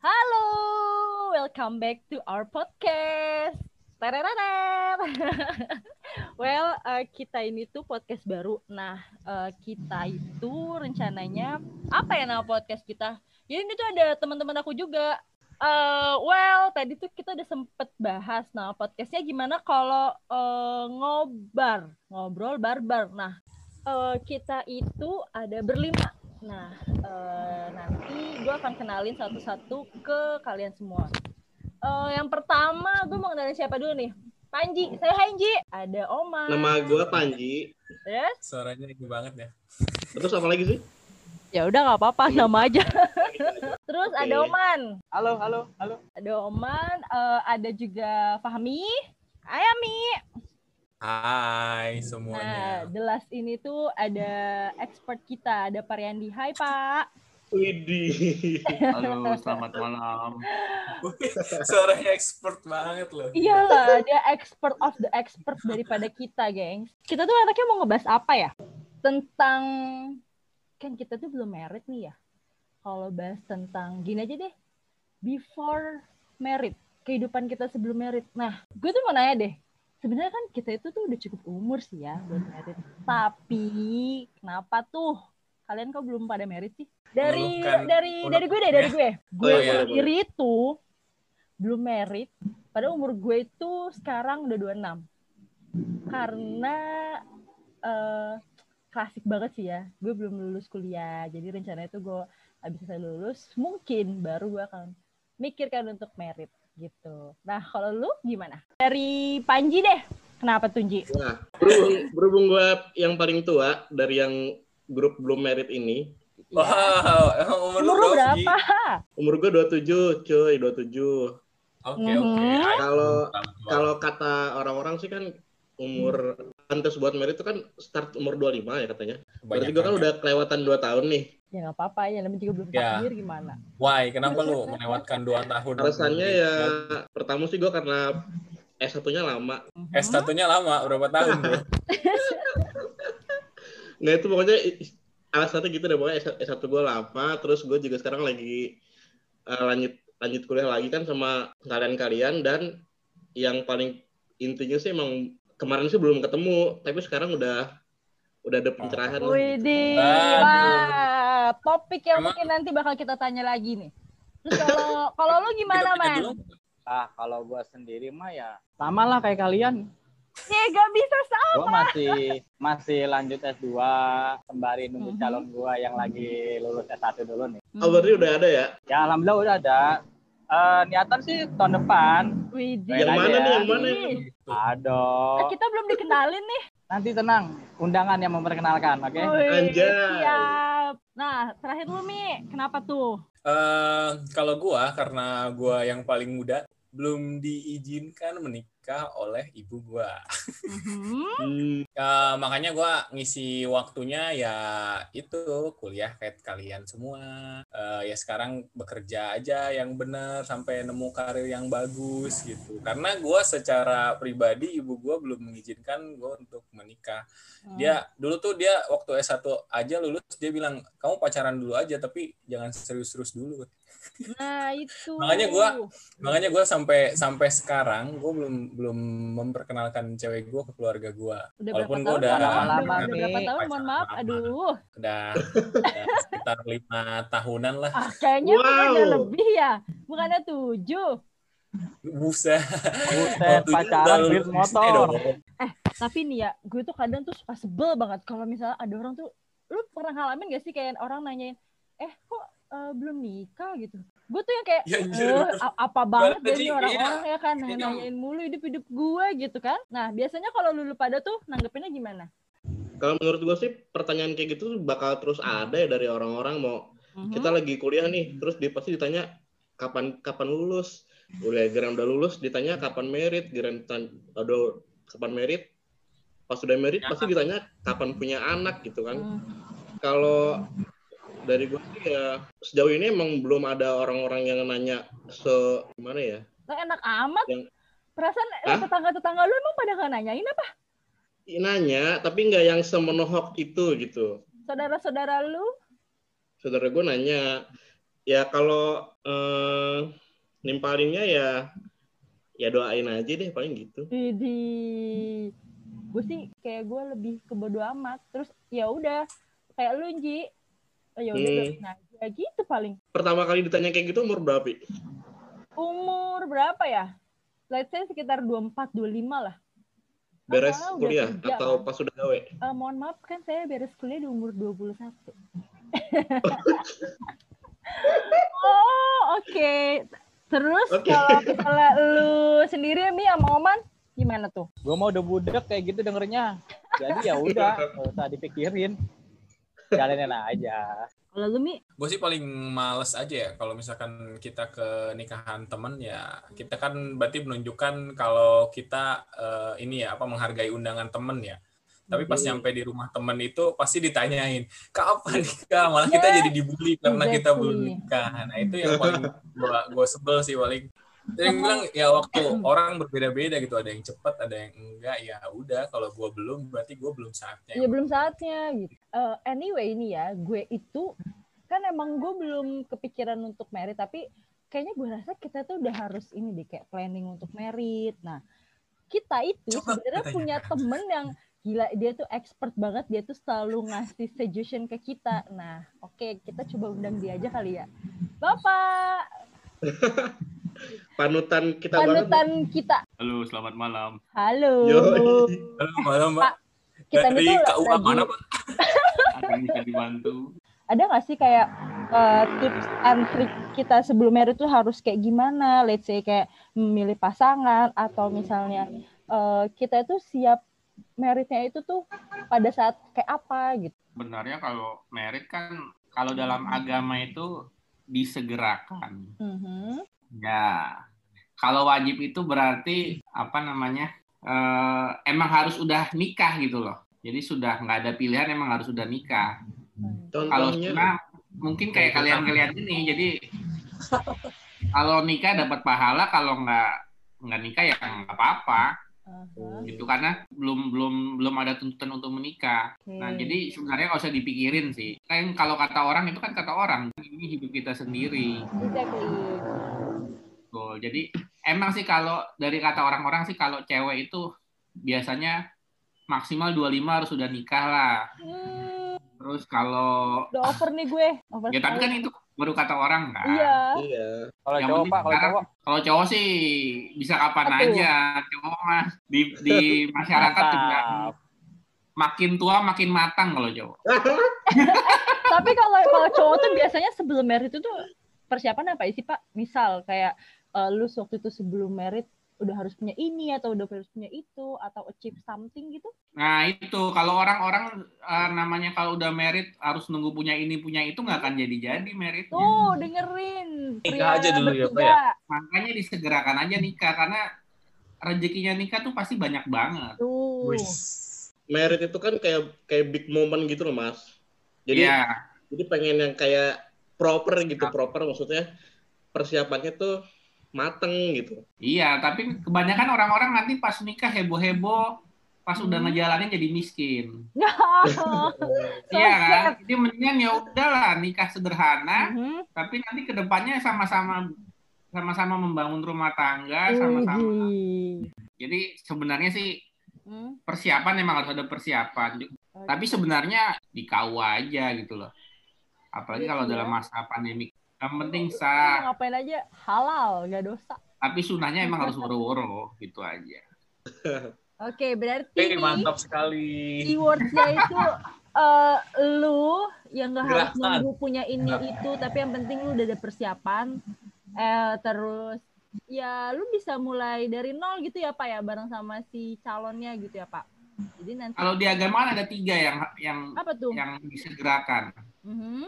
Halo, welcome back to our podcast. Tereret. well, uh, kita ini tuh podcast baru. Nah, uh, kita itu rencananya apa ya nama podcast kita? Jadi ini tuh ada teman-teman aku juga. Uh, well, tadi tuh kita udah sempet bahas. Nah, podcastnya gimana kalau uh, ngobar, ngobrol barbar. Nah, uh, kita itu ada berlima. Nah, uh, nanti gue akan kenalin satu-satu ke kalian semua. Uh, yang pertama, gue mau kenalin siapa dulu nih? Panji, saya Hanji. Ada Oma. Nama gue Panji. Yes. Suaranya ini banget ya. Terus apa lagi sih? Ya udah nggak apa-apa, nama aja. Terus ada Oman. Halo, halo, halo. Ada Oman, eh, ada juga Fahmi. Ayami. Hai Nah, semuanya. the last ini tuh ada expert kita, ada Pariandi. Hai Pak. Widih. Halo, selamat malam. Suaranya expert banget loh. Iyalah, dia expert of the expert daripada kita, gengs. Kita tuh anaknya mau ngebahas apa ya? Tentang kan kita tuh belum married nih ya. Kalau bahas tentang gini aja deh. Before married, kehidupan kita sebelum married. Nah, gue tuh mau nanya deh. Sebenarnya kan kita itu tuh udah cukup umur sih ya buat married. Tapi kenapa tuh? Kalian kok belum pada married sih? Dari kan. dari udah- dari gue deh, dari gue. Gue. Oh, iya, sendiri itu belum married pada umur gue itu sekarang udah 26 karena eh klasik banget sih ya. Gue belum lulus kuliah. Jadi rencananya itu gue habis selesai lulus mungkin baru gue akan mikirkan untuk merit gitu nah kalau lu gimana dari Panji deh kenapa Tunji Nah, berhubung, berhubung gue yang paling tua dari yang grup belum merit ini, Wow, umur lu umur lu berapa? Umur gue 27, cuy, 27. Oke oke. Mhm. Kalau kalau kata orang-orang sih kan umur pantas buat merit itu kan start umur 25 ya katanya. Berarti gue kan udah kelewatan 2 tahun nih. Ya nggak apa-apa ya namanya juga belum Ya. takdir gimana Why? Kenapa lu melewatkan dua tahun? Alasannya ya pertama sih gue karena S1-nya lama. Mhm. S1-nya lama, berapa tahun bro? Nah itu pokoknya alasannya gitu deh pokoknya S1 gue lama, terus gue juga sekarang lagi eh, lanjut lanjut kuliah lagi kan sama kalian-kalian dan yang paling intinya sih emang kemarin sih belum ketemu, tapi sekarang udah udah ada pencerahan. lah. Widih, Aduh. Topik yang Emang- mungkin nanti bakal kita tanya lagi nih. Terus kalau kalau lu gimana, Man? Ah, kalau gua sendiri mah ya sama lah kayak kalian. Ya gak bisa sama. Gua masih masih lanjut S2 sembari nunggu Mhm. calon gua yang lagi lulus S1 dulu nih. Oh berarti udah ada ya? Ya alhamdulillah udah ada. Eh, niatan sih tahun depan. Widih. Yang mana nih? Yang mana? Aduh. eh, Kita belum dikenalin nih. Nanti tenang, undangan yang memperkenalkan, oke? Wih, Anjay. Nah, terakhir lu, Mi. Kenapa tuh? Eh, kalau gua karena gua yang paling muda belum diizinkan menikah oleh ibu gua. Mhm. Hmm, Ya, makanya gua ngisi waktunya ya itu kuliah kayak kalian semua. Eh, ya sekarang bekerja aja yang benar sampai nemu karir yang bagus gitu. Karena gua secara pribadi ibu gua belum mengizinkan gua untuk menikah. Dia dulu tuh dia waktu S1 aja lulus dia bilang kamu pacaran dulu aja tapi jangan serius-serius dulu. Nah, itu. Makanya gua- Makanya gua sampai sampai sekarang gua belum belum memperkenalkan cewek gua ke keluarga gua. udah walaupun tahun? udah- Udah- lama, udah berapa tahun? Mohon maaf. Pacaran Aduh. Udah, udah sekitar lima tahunan lah. Ah, kayaknya Wow. bukannya lebih ya. Bukannya tujuh. Buset. Buset, pacaran duit motor. Tapi nih ya, gue tuh kadang tuh suka sebel banget kalau misalnya ada orang tuh, lu pernah ngalamin gak sih kayak orang nanyain, eh kok eh, belum nikah gitu? Gue tuh yang kayak, Ya, eh, apa banget sih, orang-orang ya kan Iya. nanyain mulu hidup-hidup gue gitu kan? Nah biasanya kalau lu pada tuh nanggepinnya gimana? kalau menurut gue sih pertanyaan kayak gitu bakal terus ada ya dari orang-orang mau Mhm. kita lagi kuliah nih, terus dia pasti ditanya kapan kapan lulus. Udah geran udah lulus ditanya kapan merit, geran tan- aduh kapan merit. Pas sudah merit pasti ditanya kapan punya anak gitu kan. Hmm. Kalau dari gue sih ya sejauh ini emang belum ada orang-orang yang nanya se gimana ya? Lah, enak amat. Yang- Perasaan eh, tetangga-tetangga lu emang pada nggak nanyain apa? Nanya tapi nggak yang semenohok itu gitu. Saudara-saudara lu? Saudara gue nanya ya kalau eh, nimpalinnya ya ya doain aja deh paling gitu. Jadi gue sih kayak gue lebih ke bodo amat. Terus ya udah kayak lu Ji. Oh, ya udah Hmm. aja gitu paling. Pertama kali ditanya kayak gitu umur berapa? Pi? Umur berapa ya? Let's say sekitar 24 25 lah. Kan Beres udah kuliah kerja, atau kan. pas udah gawe? Eh, mohon maaf kan saya beres kuliah di umur 21. oh, oke. Terus Oke. kalau misalnya lu sendiri Mi sama Oman gimana tuh? Gue mau udah budek kayak gitu dengernya. Jadi ya udah, nggak usah dipikirin. Jalanin aja. Kalau lu Mi? Gue sih paling males aja ya. Kalau misalkan kita ke nikahan temen ya kita kan berarti menunjukkan kalau kita eh, ini ya apa menghargai undangan temen ya. Tapi pas Hmm. nyampe di rumah temen itu pasti ditanyain kapan nikah? Malah kita Yeah, jadi dibully karena kita belum nikah. Nah itu yang paling gua, gua sebel sih paling jadi gua bilang ya waktu orang berbeda-beda gitu ada yang cepat ada yang enggak ya udah kalau gua belum berarti gua belum saatnya ya belum saatnya gitu. Eh, anyway ini ya, gue itu kan emang gue belum kepikiran untuk merit tapi kayaknya gue rasa kita tuh udah harus ini deh kayak planning untuk merit. Nah, kita itu sebenarnya punya temen yang gila dia tuh expert banget dia tuh selalu ngasih suggestion ke kita. Nah, oke kita coba undang dia aja kali ya. Bapak, Panutan kita banget. panutan kita. Halo, selamat malam. Halo. Yoi. Halo, malam mbak Kita dari ini tuh KUA lagi- mana pak Ada yang bisa dibantu? ada nggak sih kayak uh, tips and trick kita sebelum merit tuh harus kayak gimana? Let's say kayak memilih pasangan atau misalnya uh, kita itu siap meritnya itu tuh pada saat kayak apa gitu. Sebenarnya kalau merit kan kalau dalam agama itu disegerakan. Mhm. Ya. Kalau wajib itu berarti apa namanya? eh, emang harus udah nikah gitu loh. Jadi sudah nggak ada pilihan emang harus sudah nikah. Kalau sunnah mungkin kayak kalian-kalian ini jadi kalau nikah dapat pahala kalau nggak nggak nikah ya nggak apa-apa Aha, gitu karena belum belum belum ada tuntutan untuk menikah. oke. Nah, jadi sebenarnya nggak usah dipikirin sih. Kan kalau kata orang itu kan kata orang, ini hidup kita sendiri. Exactly. Jadi emang sih kalau dari kata orang-orang sih kalau cewek itu biasanya maksimal 25 harus sudah nikah lah. Hmm, Terus kalau udah over nih gue. Over ya tapi kan itu baru kata orang kan. Iya. iya. Kalau cowok pak, kalau cowok Kalau cowok sih bisa kapan Apa tuh? aja. Cowok mah di di masyarakat juga makin tua makin matang kalau cowok. Tapi kalau kalau cowok tuh biasanya sebelum merit itu tuh persiapan apa sih Pak? Misal kayak eh, lu waktu itu sebelum merit udah harus punya ini atau udah harus punya itu atau achieve something gitu? Nah itu kalau orang-orang eh, namanya kalau udah merit harus nunggu punya ini punya itu nggak akan jadi-jadi meritnya. Tuh dengerin. Nikah aja dulu ya, Pak, bertiga. Makanya disegerakan aja nikah karena rezekinya nikah tuh pasti banyak banget. Tuh. Merit itu kan kayak kayak big moment gitu loh, Mas. Jadi Iya, jadi pengen yang kayak proper gitu, Ya. proper maksudnya persiapannya tuh mateng gitu. iya. Tapi kebanyakan orang-orang nanti pas nikah heboh-heboh, pas udah Hmm. ngejalanin jadi miskin. So Iya kan? Jadi mendingan ya udahlah nikah sederhana, Mhm. tapi nanti ke depannya sama-sama sama-sama membangun rumah tangga, sama-sama. Jadi sebenarnya sih Hmm. persiapan memang harus ada persiapan. Tapi sebenarnya di KUA aja gitu loh. Apalagi Iya kalau sih dalam masa pandemi. Yang penting sah, ngapain aja halal, gak dosa. tapi sunahnya emang harus woro-woro gitu aja. Oke, berarti Oke, nih, mantap sekali. keywordsnya itu eh lu yang gak harus nunggu punya ini itu tapi yang penting lu udah ada persiapan eh terus ya lu bisa mulai dari nol gitu ya pak ya bareng sama si calonnya gitu ya pak jadi nanti Kalau di agama ada tiga yang yang apa tuh yang disegerakan. Mhm.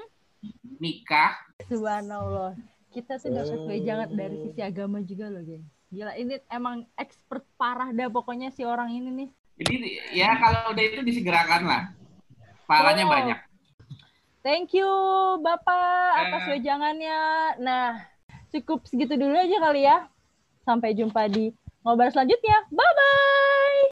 Nikah, subhanallah kita tuh dapat wejangan dari sisi agama juga loh geng gila ini emang expert parah dah pokoknya si orang ini nih jadi ya kalau udah itu disegerakan lah. Pahalanya Oh. banyak. Thank you Bapak atas Eh. wejangannya. Nah, cukup segitu dulu aja kali ya. Sampai jumpa di ngobrol selanjutnya. Bye bye.